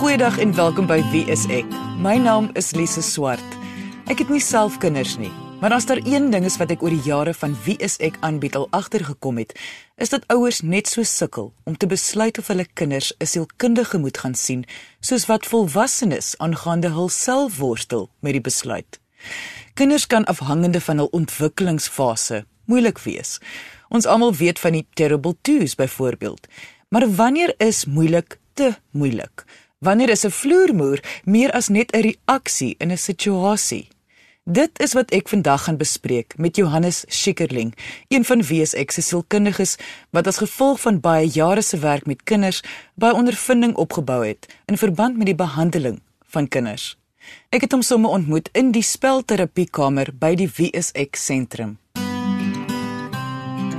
Goeiedag en welkom by Wie is ek? My naam is Lise Swart. Ek het nie self kinders nie, maar as daar een ding is wat ek oor die jare van Wie is ek aanbied al agtergekom het, is dat ouers net so sukkel om te besluit of hulle kinders 'n sielkundige moet gaan sien, soos wat volwassenes aangaande hul self worstel met die besluit. Kinders kan afhangende van hul ontwikkelingsfase moeilik wees. Ons almal weet van die terrible twos byvoorbeeld. Maar wanneer is moeilik te moeilik? Wanneer is 'n vloermoer meer as net 'n reaksie in 'n situasie? Dit is wat ek vandag gaan bespreek met Johannes Schikkerling, een van WSX se sielkundiges wat as gevolg van baie jare se werk met kinders baie ondervinding opgebou het in verband met die behandeling van kinders. Ek het hom sommer ontmoet in die spelterapiekamer by die WSX sentrum.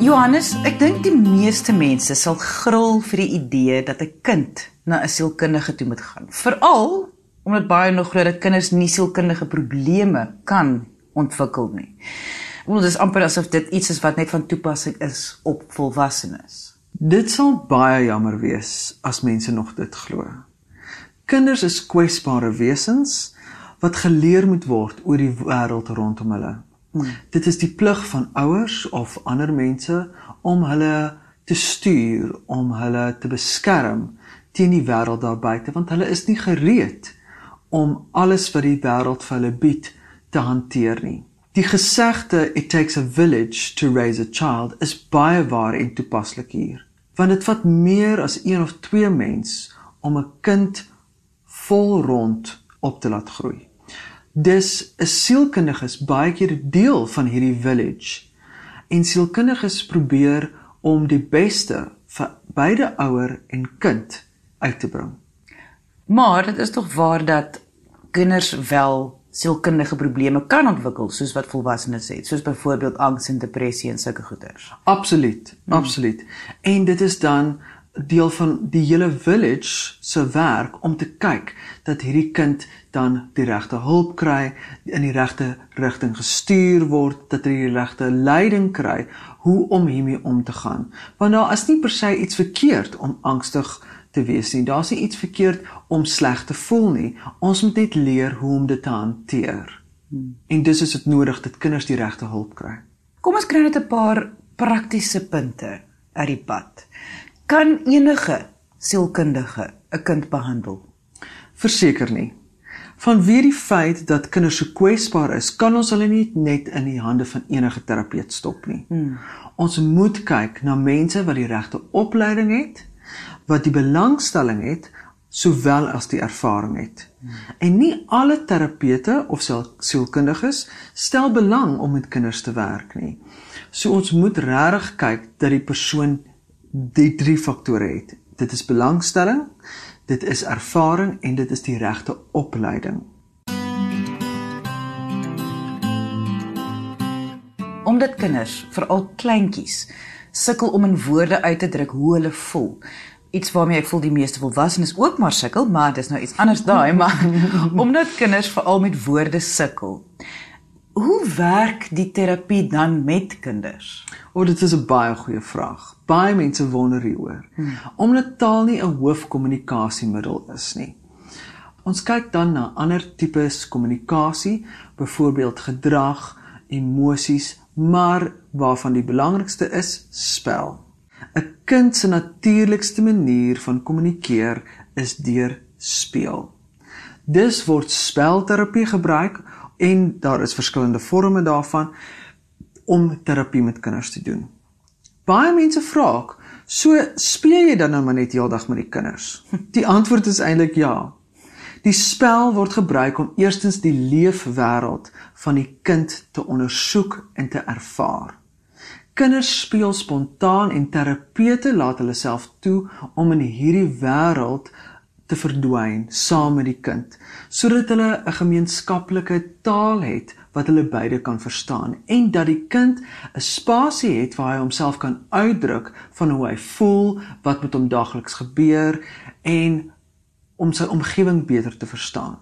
Johannes, ek dink die meeste mense sal gril vir die idee dat 'n kind na 'n sielkundige toe moet gaan. Veral omdat baie nog glo dat kinders nie sielkundige probleme kan ontwikkel nie. Want dit amper asof dit iets is wat net van toepassing is op volwassenes. Dit sal baie jammer wees as mense nog dit glo. Kinders is kwesbare wesens wat geleer moet word oor die wêreld rondom hulle. Dit is die plig van ouers of ander mense om hulle te stuur, om hulle te beskerm teen die wêreld daar buite want hulle is nie gereed om alles wat die wêreld vir hulle bied te hanteer nie. Die gesegde it takes a village to raise a child is baie waar en toepaslik hier. Want dit vat meer as een of twee mens om 'n kind vol rond op te laat groei. Dis 'n sielkundiges baie keer deel van hierdie village. En sielkundiges probeer om die beste vir beide ouer en kind uit te bring. Maar dit is tog waar dat kinders wel sielkundige probleme kan ontwikkel soos wat volwassenes het, soos byvoorbeeld angs en depressie en sulke goeters. Absoluut, hmm. absoluut. En dit is dan deel van die hele village se werk om te kyk dat hierdie kind dan die regte hulp kry, in die regte rigting gestuur word, dat hy die regte leiding kry hoe om hiermee om te gaan. Want daar is nie per se iets verkeerd om angstig te wees nie. Daar's nie iets verkeerd om sleg te voel nie. Ons moet net leer hoe om dit te hanteer. Hmm. En dis is dit nodig dat kinders die regte hulp kry. Kom ons kry net 'n paar praktiese punte uit die pad. Kan enige sielkundige 'n kind behandel? Verseker nie. Vanweer die feit dat kinders so kwesbaar is, kan ons hulle nie net in die hande van enige terapeut stop nie. Hmm. Ons moet kyk na mense wat die regte opleiding het wat die belangstelling het sowel as die ervaring het. En nie alle terapeute of sielkundiges stel belang om met kinders te werk nie. So ons moet regtig kyk dat die persoon die drie faktore het. Dit is belangstelling, dit is ervaring en dit is die regte opleiding. Omdat kinders, veral kleintjies, sukkel om in woorde uit te druk hoe hulle voel, iets waarmee ek voel die meeste volwassenes ook maar sukkel, maar dis nou iets anders daai, maar omdat kinders veral met woorde sukkel. Hoe werk die terapie dan met kinders? O, oh, dit is 'n baie goeie vraag. Baie mense wonder hieroor. Hmm. Omdat taal nie 'n hoofkommunikasiemiddel is nie. Ons kyk dan na ander tipes kommunikasie, byvoorbeeld gedrag, emosies, maar waarvan die belangrikste is spel. 'n Kind se natuurlikste manier van kommunikeer is deur speel. Dis word spelterapie gebruik en daar is verskillende forme daarvan om terapie met kinders te doen. Baie mense vra ook, so speel jy dan nou maar net heeldag met die kinders? Die antwoord is eintlik ja. Die spel word gebruik om eerstens die leefwêreld van die kind te ondersoek en te ervaar. Kinders speel spontaan en terapeute laat hulle self toe om in hierdie wêreld te verdwyn saam met die kind sodat hulle 'n gemeenskaplike taal het wat hulle beide kan verstaan en dat die kind 'n spasie het waar hy homself kan uitdruk van hoe hy voel, wat met hom daagliks gebeur en om sy omgewing beter te verstaan.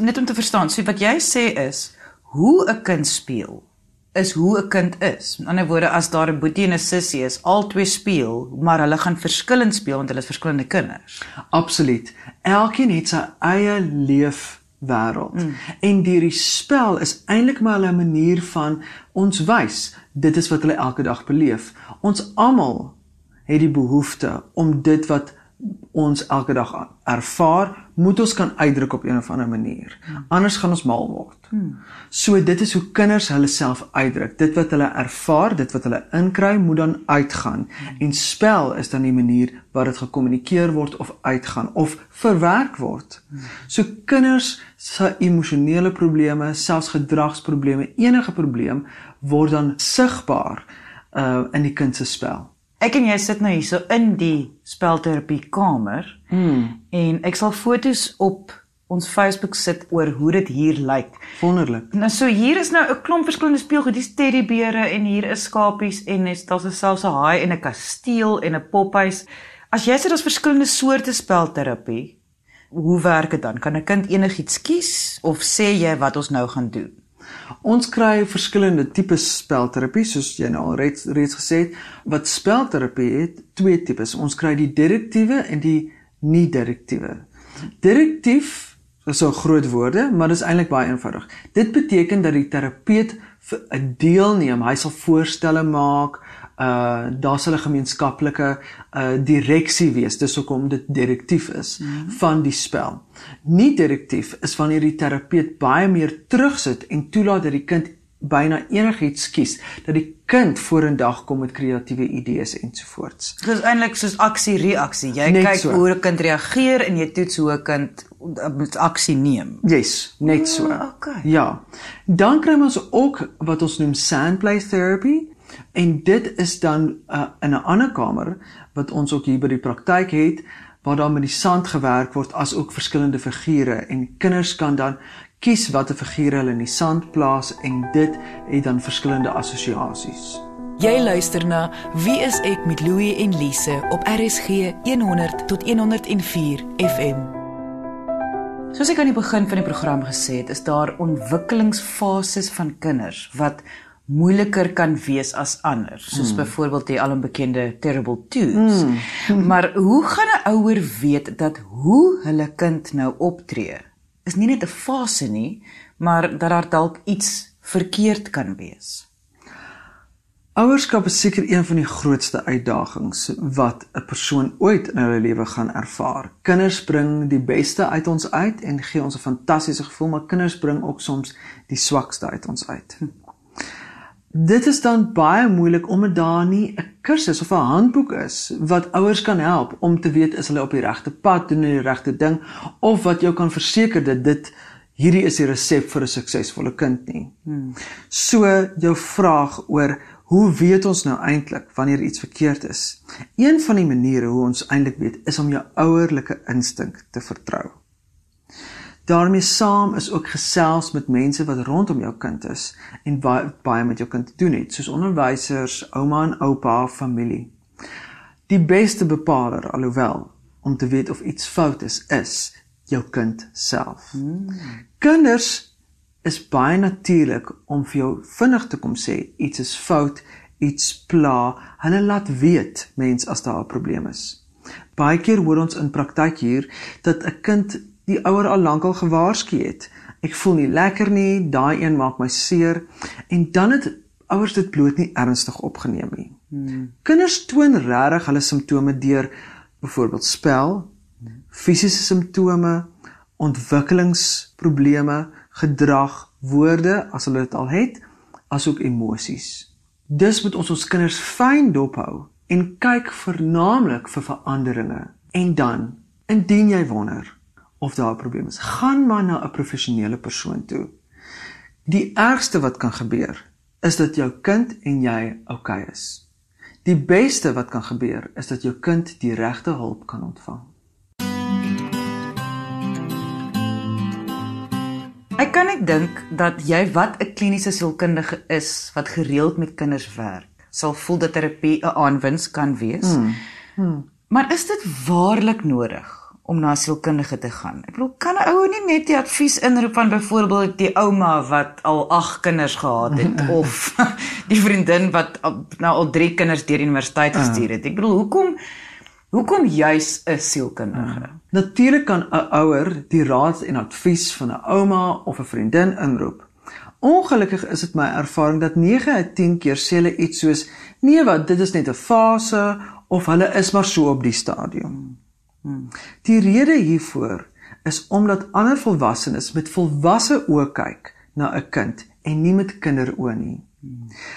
Net om te verstaan, so wat jy sê is hoe 'n kind speel is hoe 'n kind is. Met ander woorde, as daar 'n boetie en 'n sussie is, albei speel, maar hulle gaan verskillend speel want hulle is verskillende kinders. Absoluut. Elkeen het sy eie leefwêreld. Mm. En die spel is eintlik maar 'n manier van ons wys dit is wat hulle elke dag beleef. Ons almal het die behoefte om dit wat ons elke dag ervaar, moet ons kan uitdruk op 'n of ander manier. Anders gaan ons mal word. So dit is hoe kinders hulle self uitdruk. Dit wat hulle ervaar, dit wat hulle inkry, moet dan uitgaan. En spel is dan die manier waarop dit gekommunikeer word of uitgaan of verwerk word. So kinders se emosionele probleme, selfs gedragsprobleme, enige probleem word dan sigbaar uh in die kind se spel. Ek en jy sit nou hierso in die spelterapie kamer. Mm. En ek sal fotos op ons Facebook sit oor hoe dit hier lyk. Wonderlik. Nou so hier is nou 'n klomp verskillende speelgoed, dis teddybeere en hier is skapies en daar's selfs 'n haai en 'n kasteel en 'n pophuis. As jy sê daar's verskillende soorte spelterapie, hoe werk dit dan? Kan 'n kind enigiets kies of sê jy wat ons nou gaan doen? Ons kry verskillende tipe spelterapie soos jy nou reeds, reeds gesê het. Wat spelterapie het, twee tipes. Ons kry die direktiewe en die nie direktiewe. Direktief is so groot woorde, maar dit is eintlik baie eenvoudig. Dit beteken dat die terapeut 'n deelneem, hy sal voorstelle maak, uh daar sal 'n gemeenskaplike uh direksie wees dis hoekom dit direktief is mm -hmm. van die spel. Nie direktief is wanneer die terapeut baie meer terugsit en toelaat dat die kind byna enigiets kies dat die kind vorendag kom met kreatiewe idees ensovoorts. Dit is eintlik soos aksie reaksie. Jy net kyk so. hoe 'n kind reageer en jy toets hoe 'n kind moet aksie neem. Yes, net so. Oh, okay. Ja. Dan kry ons ook wat ons noem sandplay therapy En dit is dan uh, in 'n ander kamer wat ons ook hier by die praktyk het waar daar met die sand gewerk word as ook verskillende figure en kinders kan dan kies watter figure hulle in die sand plaas en dit het dan verskillende assosiasies. Jy luister na Wie is ek met Louie en Lise op RSG 100 tot 104 FM. Soos ek aan die begin van die program gesê het, is daar ontwikkelingsfases van kinders wat moeiliker kan wees as ander soos mm. byvoorbeeld die alombekende terrible twos mm. maar hoe gaan 'n ouer weet dat hoe hulle kind nou optree is nie net 'n fase nie maar dat daar dalk iets verkeerd kan wees Ouerskap is seker een van die grootste uitdagings wat 'n persoon ooit in hulle lewe gaan ervaar. Kinders bring die beste uit ons uit en gee ons 'n fantastiese gevoel, maar kinders bring ook soms die swakste uit ons uit. Dit is dan baie moeilik omdat daar nie 'n kursus of 'n handboek is wat ouers kan help om te weet is hulle op die regte pad doen die regte ding of wat jou kan verseker dat dit hierdie is die resep vir 'n suksesvolle kind nie. Hmm. So jou vraag oor hoe weet ons nou eintlik wanneer iets verkeerd is? Een van die maniere hoe ons eintlik weet is om jou ouerlike instink te vertrou daarmee saam is ook gesels met mense wat rondom jou kind is en baie baie met jou kind te doen het, soos onderwysers, ouma en oupa, familie. Die beste bepaler alhoewel om te weet of iets fout is, is jou kind self. Hmm. Kinders is baie natuurlik om vir jou vinnig te kom sê iets is fout, iets pla. Hulle laat weet mens as daar 'n probleem is. Baie keer hoor ons in praktyk hier dat 'n kind die ouer al lankal gewaarsku het. Ek voel nie lekker nie, daai een maak my seer en dan het ouers dit bloot nie ernstig opgeneem nie. Hmm. Kinders toon regtig hulle simptome deur byvoorbeeld spel, fisiese simptome, ontwikkelingsprobleme, gedrag, woorde as hulle dit al het, asook emosies. Dis moet ons ons kinders fyn dophou en kyk vernaamlik vir veranderinge. En dan, indien jy wonder, of daar 'n probleem is, gaan maar na 'n professionele persoon toe. Die ergste wat kan gebeur is dat jou kind en jy oukei okay is. Die beste wat kan gebeur is dat jou kind die regte hulp kan ontvang. Ek kan net dink dat jy wat 'n kliniese sielkundige is wat gereeld met kinders werk, sal voel dat terapie 'n aanwins kan wees. Hmm. Hmm. Maar is dit waarlik nodig om na 'n sielkundige te gaan. Ek bedoel, kan 'n ou nie net die advies inroep van byvoorbeeld die ouma wat al 8 kinders gehad het of die vriendin wat nou al 3 kinders deur universiteit gestuur het. Ek bedoel, hoekom hoekom juis 'n sielkundige? Natuurlik kan 'n ouer die raad en advies van 'n ouma of 'n vriendin inroep. Ongelukkig is dit my ervaring dat 9 uit 10 keer sê hulle iets soos nee wat dit is net 'n fase of hulle is maar so op die stadium. Die rede hiervoor is omdat ander volwassenes met volwasse oë kyk na 'n kind en nie met kinderoë nie.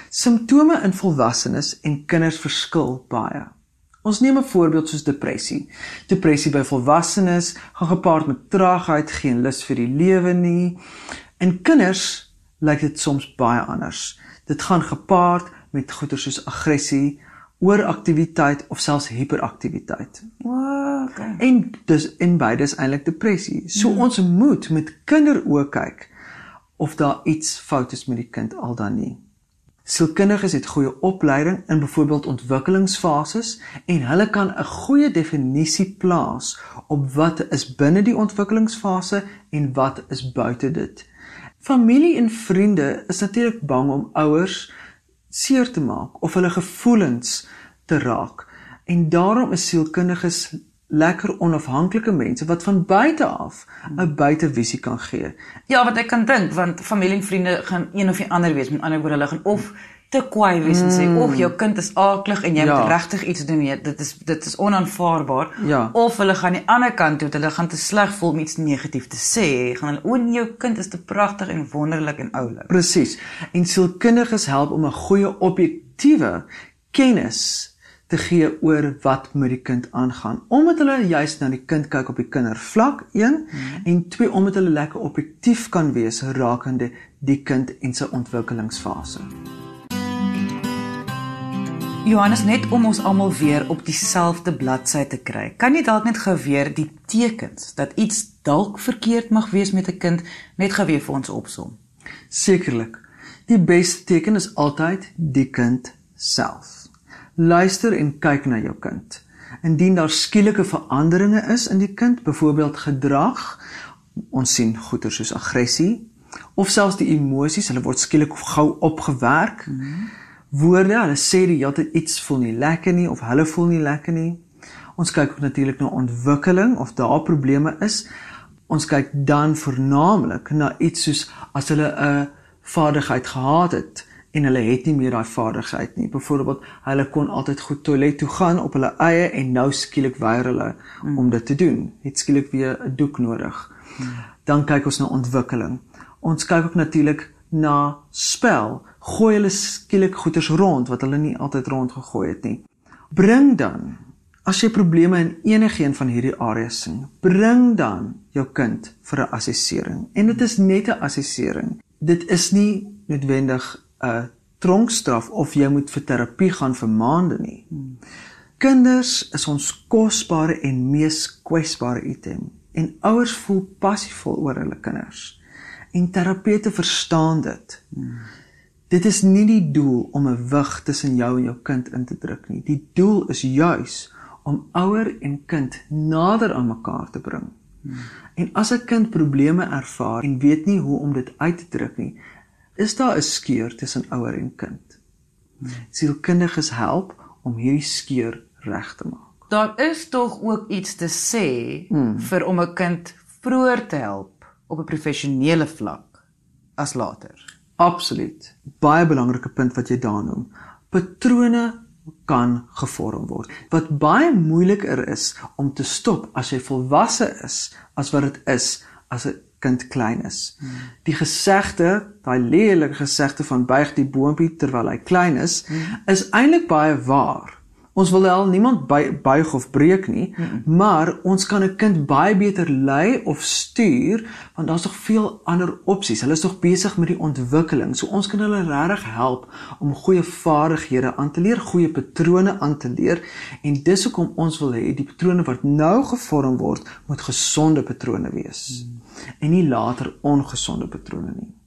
Simptome in volwassenes en kinders verskil baie. Ons neem 'n voorbeeld soos depressie. Depressie by volwassenes gaan gepaard met traagheid, geen lus vir die lewe nie. In kinders lyk dit soms baie anders. Dit gaan gepaard met goeie soos aggressie, ooraktiwiteit of selfs hiperaktiwiteit. Wow, okay. En dis en beide is eintlik depressie. So hmm. ons moet met kinderoë kyk of daar iets fout is met die kind al dan nie. Sielkundiges het goeie opleiding in byvoorbeeld ontwikkelingsfases en hulle kan 'n goeie definisie plaas op wat is binne die ontwikkelingsfase en wat is buite dit. Familie en vriende is natuurlik bang om ouers seer te maak of hulle gevoelens te raak. En daarom is sielkundiges lekker onafhanklike mense wat van buite af 'n buitevisie kan gee. Ja, wat ek kan dink want familie en vriende gaan een of die ander wees, met ander woorde hulle gaan of te kwaai wees en sê Mm. of jou kind is aaklig en jy Ja. moet regtig iets doen nee dit is dit is onaanvaarbaar Ja. of hulle gaan die ander kant toe hulle gaan te sleg voel om iets negatief te sê gaan hulle o nee jou kind is te pragtig en wonderlik en oulik Presies. En sielkundiges help om 'n goeie objektiewe kennis te gee oor wat met die kind aangaan. Omdat hulle juis na die kind kyk op die kindervlak 1 hmm. en 2 omdat hulle lekker objektief kan wees rakende die kind en sy ontwikkelingsfase. Johannes net om ons almal weer op dieselfde bladsy te kry. Kan jy dalk net gou weer die tekens dat iets dalk verkeerd mag wees met 'n kind net gou weer vir ons opsom? Sekerlik. Die beste teken is altyd die kind self. Luister en kyk na jou kind. Indien daar skielike veranderinge is in die kind, byvoorbeeld gedrag, ons sien goeie soos aggressie of selfs die emosies, hulle word skielik gou opgewerk. Mm -hmm. Woorde, hulle sê die hele tyd iets voel nie lekker nie of hulle voel nie lekker nie. Ons kyk ook natuurlik na ontwikkeling of daar probleme is. Ons kyk dan vernaamlik na iets soos as hulle 'n vaardigheid gehad het en hulle het nie meer daai vaardigheid nie. Byvoorbeeld, hulle kon altyd goed toilet toe gaan op hulle eie en nou skielik weier hulle mm. om dit te doen. Het skielik weer 'n doek nodig. Mm. Dan kyk ons na ontwikkeling. Ons kyk ook natuurlik na spel. Gooi hulle skielik goeders rond wat hulle nie altyd rondgegooi het nie. Bring dan as jy probleme in enigiets van hierdie areas sien, bring dan jou kind vir 'n assessering. En dit is net 'n assessering. Dit is nie noodwendig 'n tronkstraf of jy moet vir terapie gaan vir maande nie. Kinders is ons kosbare en mees kwesbare item en ouers voel passievol oor hulle kinders. En terapeute verstaan dit. Dit is nie die doel om 'n wig tussen jou en jou kind in te druk nie. Die doel is juis om ouer en kind nader aan mekaar te bring. En as 'n kind probleme ervaar en weet nie hoe om dit uit te druk nie, is daar 'n skeur tussen ouer en kind. Sielkundiges help om hierdie skeur reg te maak. Daar is tog ook iets te sê hmm. vir om 'n kind vroeër te help op 'n professionele vlak as later. Absoluut. Baie belangrike punt wat jy daar noem. Patrone kan gevorm word. Wat baie moeiliker is om te stop as jy volwasse is as wat dit is as 'n kind klein is. Hmm. Die gesegde, daai lelike gesegde van buig die boontjie terwyl hy klein is, hmm. is eintlik baie waar. Ons wil al niemand buig of breek nie, mm -mm. maar ons kan 'n kind baie beter lei of stuur want daar's nog veel ander opsies. Hulle is nog besig met die ontwikkeling. So ons kan hulle regtig help om goeie vaardighede aan te leer, goeie patrone aan te leer en dis hoekom ons wil hê die patrone wat nou gevorm word, moet gesonde patrone wees mm. en nie later ongesonde patrone nie.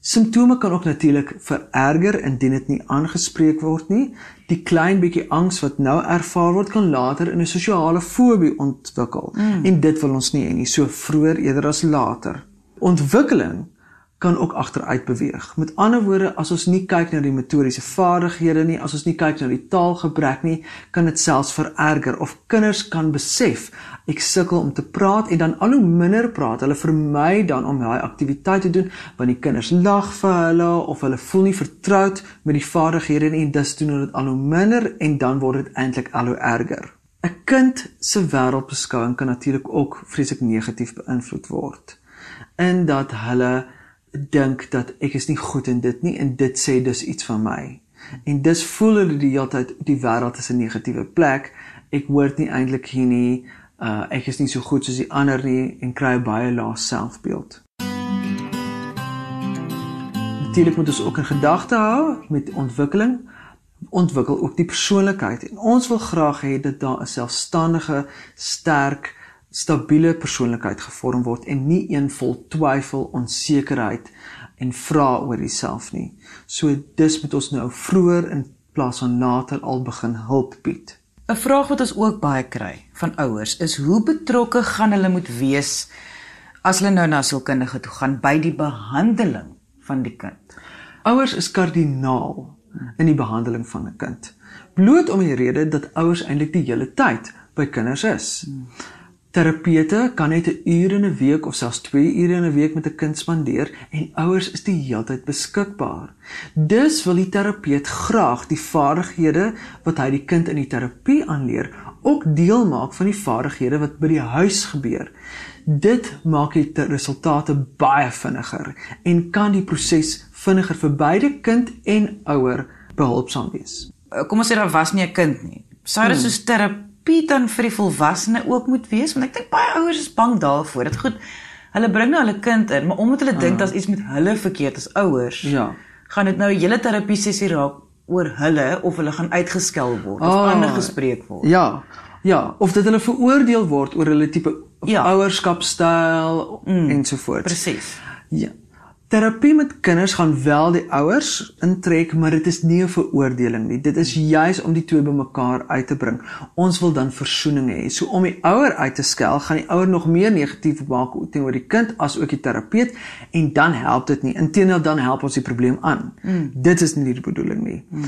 Simptome kan ook natuurlik vererger indien dit nie aangespreek word nie. Die klein bietjie angs wat nou ervaar word kan later in 'n sosiale fobie ontwikkel mm. en dit wil ons nie hê nie, so vroeër eerder as later. Ontwikkeling kan ook agteruit beweeg. Met ander woorde, as ons nie kyk na die motoriese vaardighede nie, as ons nie kyk na die taalgebrek nie, kan dit selfs vererger of kinders kan besef ek sukkel om te praat en dan al hoe minder praat. Hulle vermy dan om daai aktiwiteit te doen want die kinders lag vir hulle of hulle voel nie vertroud met die vaardighede nie en dus doen hulle dit al hoe minder en dan word dit eintlik al hoe erger. 'n Kind se wêreldbeskouing kan natuurlik ook vreeslik negatief beïnvloed word in dat hulle dink dat ek is nie goed in dit nie en dit sê dus iets van my. En dis voel hulle die hele tyd die wêreld is 'n negatiewe plek. Ek hoort nie eintlik hier nie. Uh ek is nie so goed soos die ander nie en kry baie lae selfbeeld. Natuurlik moet ons ook in gedagte hou met ontwikkeling ontwikkel ook die persoonlikheid en ons wil graag hê dat daar 'n selfstandige, sterk stabiele persoonlikheid gevorm word en nie een vol twyfel, onsekerheid en vrae oor jouself nie. So dis moet ons nou vroeër in plaas van later al begin hulp bied. 'n Vraag wat ons ook baie kry van ouers is hoe betrokke gaan hulle moet wees as hulle nou na sielkundige toe gaan by die behandeling van die kind. Ouers is kardinaal in die behandeling van 'n kind. Bloot om die rede dat ouers eintlik die hele tyd by kinders is. Hmm. Terapeute kan net 'n uur in 'n week of selfs 2 ure in 'n week met 'n kind spandeer en ouers is die heeltyd beskikbaar. Dus wil die terapeut graag die vaardighede wat hy die kind in die terapie aanleer, ook deel maak van die vaardighede wat by die huis gebeur. Dit maak die resultate baie vinniger en kan die proses vinniger vir beide kind en ouer behulpsaam wees. Kom ons sê daar was nie 'n kind nie. Sou dit hmm. soos terapie terapie dan vir die volwassene ook moet wees want ek dink baie ouers is bang daarvoor. Dit goed. Hulle bring nou hulle kind in, maar omdat hulle dink ah. daar's iets met hulle verkeerd as ouers. Ja. Gaan dit nou 'n hele terapie sessie raak oor hulle of hulle gaan uitgeskel word of oh, ander gespreek word. Ja. Ja, of dit hulle veroordeel word oor hulle tipe ja. ouerskapstyl mm, ensovoorts. Presies. Ja. Terapie met kinders gaan wel die ouers intrek, maar dit is nie 'n veroordeling nie. Dit is juis om die twee bymekaar uit te bring. Ons wil dan versoening hê. So om die ouer uit te skel, gaan die ouer nog meer negatief maak teenoor die kind as ook die terapeut en dan help dit nie. Inteendeel dan help ons die probleem aan. Mm. Dit is nie die bedoeling nie. Mm.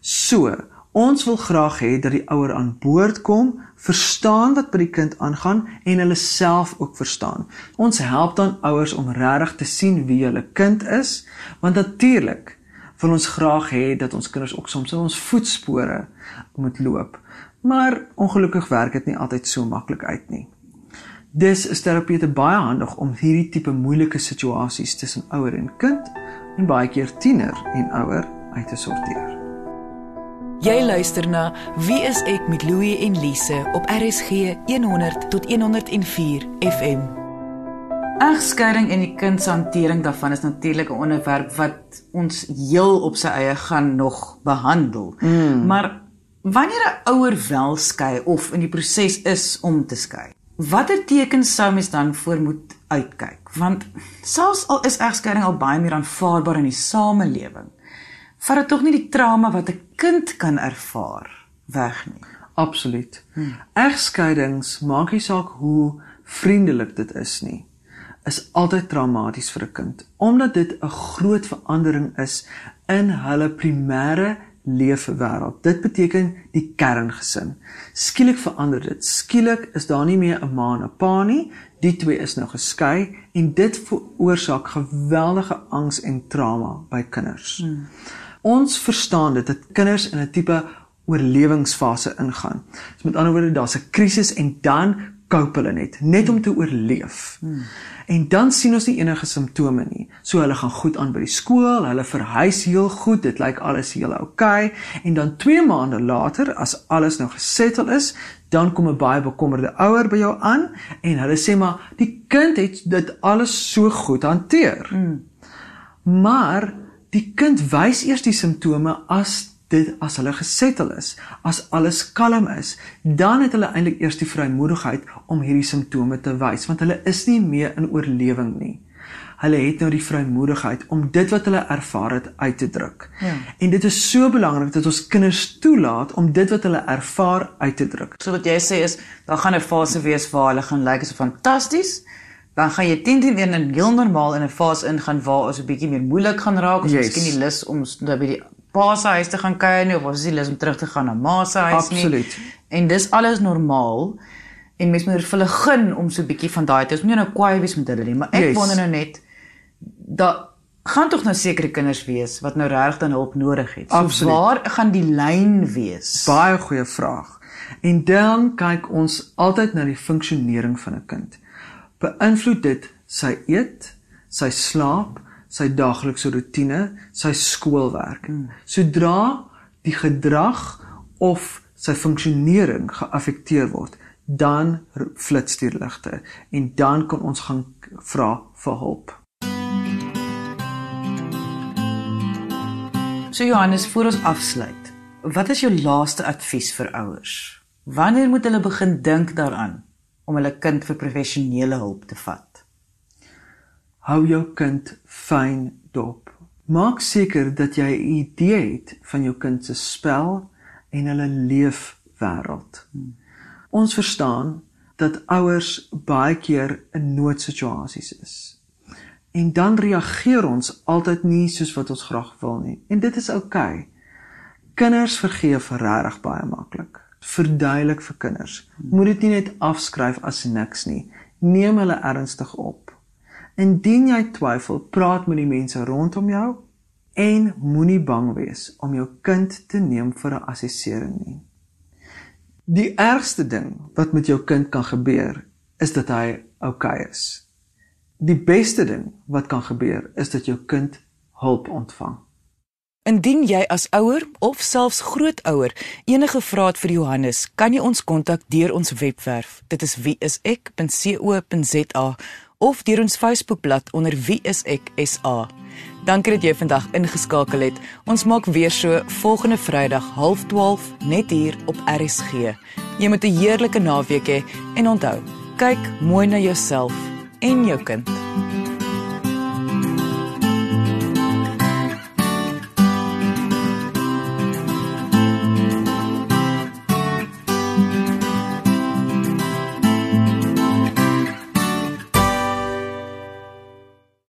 So, Ons wil graag hê dat die ouer aan boord kom, verstaan wat by die kind aangaan en hulle self ook verstaan. Ons help dan ouers om regtig te sien wie hulle kind is, want natuurlik wil ons graag hê dat ons kinders ook soms in ons voetspore moet loop. Maar ongelukkig werk dit nie altyd so maklik uit nie. Dis is terapeute baie handig om hierdie tipe moeilike situasies tussen ouer en kind en baie keer tiener en ouer uit te sorteer. Jy luister na Wie is ek met Louie en Lise op RSG 100 tot 104 FM. Egskeiding en die kind se hantering daarvan is natuurlik 'n onderwerp wat ons heel op sy eie gaan nog behandel. Mm. Maar wanneer 'n ouer wel skei of in die proses is om te skei, watter tekens sou mens dan voor moet uitkyk? Want selfs al is egskeiding al baie meer aanvaarbaar in die samelewing, vat dit tog nie die trauma wat 'n kind kan ervaar weg nie. Absoluut. Hmm. Egskeidings maak nie saak hoe vriendelik dit is nie. Is altyd traumaties vir 'n kind omdat dit 'n groot verandering is in hulle primêre leefwêreld. Dit beteken die kerngesin. Skielik verander dit. Skielik is daar nie meer 'n ma en 'n pa nie. Die twee is nou geskei en dit veroorsaak geweldige angs en trauma by kinders. Hmm. Ons verstaan dit dat kinders in 'n tipe oorlewingsfase ingaan. So met ander woorde, daar's 'n krisis en dan cope hulle net, net om te oorleef. Hmm. En dan sien ons nie enige simptome nie. So hulle gaan goed aan by die skool, hulle verhuis heel goed, dit lyk alles heel oukei en dan 2 maande later as alles nou gesettel is, dan kom 'n baie bekommerde ouer by jou aan en hulle sê maar die kind het dit alles so goed hanteer. Hmm. Maar Die kind wys eers die simptome as dit as hulle gesettel is, as alles kalm is, dan het hulle eintlik eers die vrymoedigheid om hierdie simptome te wys want hulle is nie meer in oorlewing nie. Hulle het nou die vrymoedigheid om dit wat hulle ervaar het uit te druk. Ja. En dit is so belangrik dat ons kinders toelaat om dit wat hulle ervaar uit te druk. So wat jy sê is, dan gaan 'n fase wees waar hulle gaan lyk like, asof fantasties dan gaan jy teen teen weer in heel normaal in 'n fase ingaan waar ons 'n bietjie meer moeilik gaan raak ons yes. miskien nie lus om by die pa se huis te gaan kuier nie of ons is nie lus om terug te gaan na ma se huis nie Absoluut. en dis alles normaal en mens moet hulle gun om so 'n bietjie van daai te is nie nou kwaai wees met hulle nie maar ek yes. wonder nou net dat gaan tog nou sekere kinders wees wat nou regtig dan hulp nodig het so Absoluut. waar gaan die lyn wees baie goeie vraag en dan kyk ons altyd na die funksionering van 'n kind beïnvloed dit sy eet, sy slaap, sy daaglikse rotine, sy skoolwerk. Hmm. Sodra die gedrag of sy funksionering geaffekteer word, dan flits die ligte en dan kan ons gaan vra vir hulp. So Johannes, voor ons afsluit, wat is jou laaste advies vir ouers? Wanneer moet hulle begin dink daaraan om hulle kind vir professionele hulp te vat. Hou jou kind fyn dop. Maak seker dat jy 'n idee het van jou kind se spel en hulle leefwêreld. Ons verstaan dat ouers baie keer in noodsituasies is. En dan reageer ons altyd nie soos wat ons graag wil nie. En dit is oukei. Okay. Kinders vergeef regtig baie maklik verduidelik vir kinders. Moet dit nie net afskryf as niks nie. Neem hulle ernstig op. Indien jy twyfel, praat met die mense rondom jou en moenie bang wees om jou kind te neem vir 'n assessering nie. Die ergste ding wat met jou kind kan gebeur, is dat hy oukei okay is. Die beste ding wat kan gebeur, is dat jou kind hulp ontvang. Indien jy as ouer of selfs grootouer enige vrae het vir Johannes, kan jy ons kontak deur ons webwerf. Dit is wieisek.co.za of deur ons Facebookblad onder wieiseksa. Dankie dat jy vandag ingeskakel het. Ons maak weer so volgende Vrydag 12:30 net hier op RSG. Jy moet 'n heerlike naweek hê he, en onthou, kyk mooi na jouself en jou kind.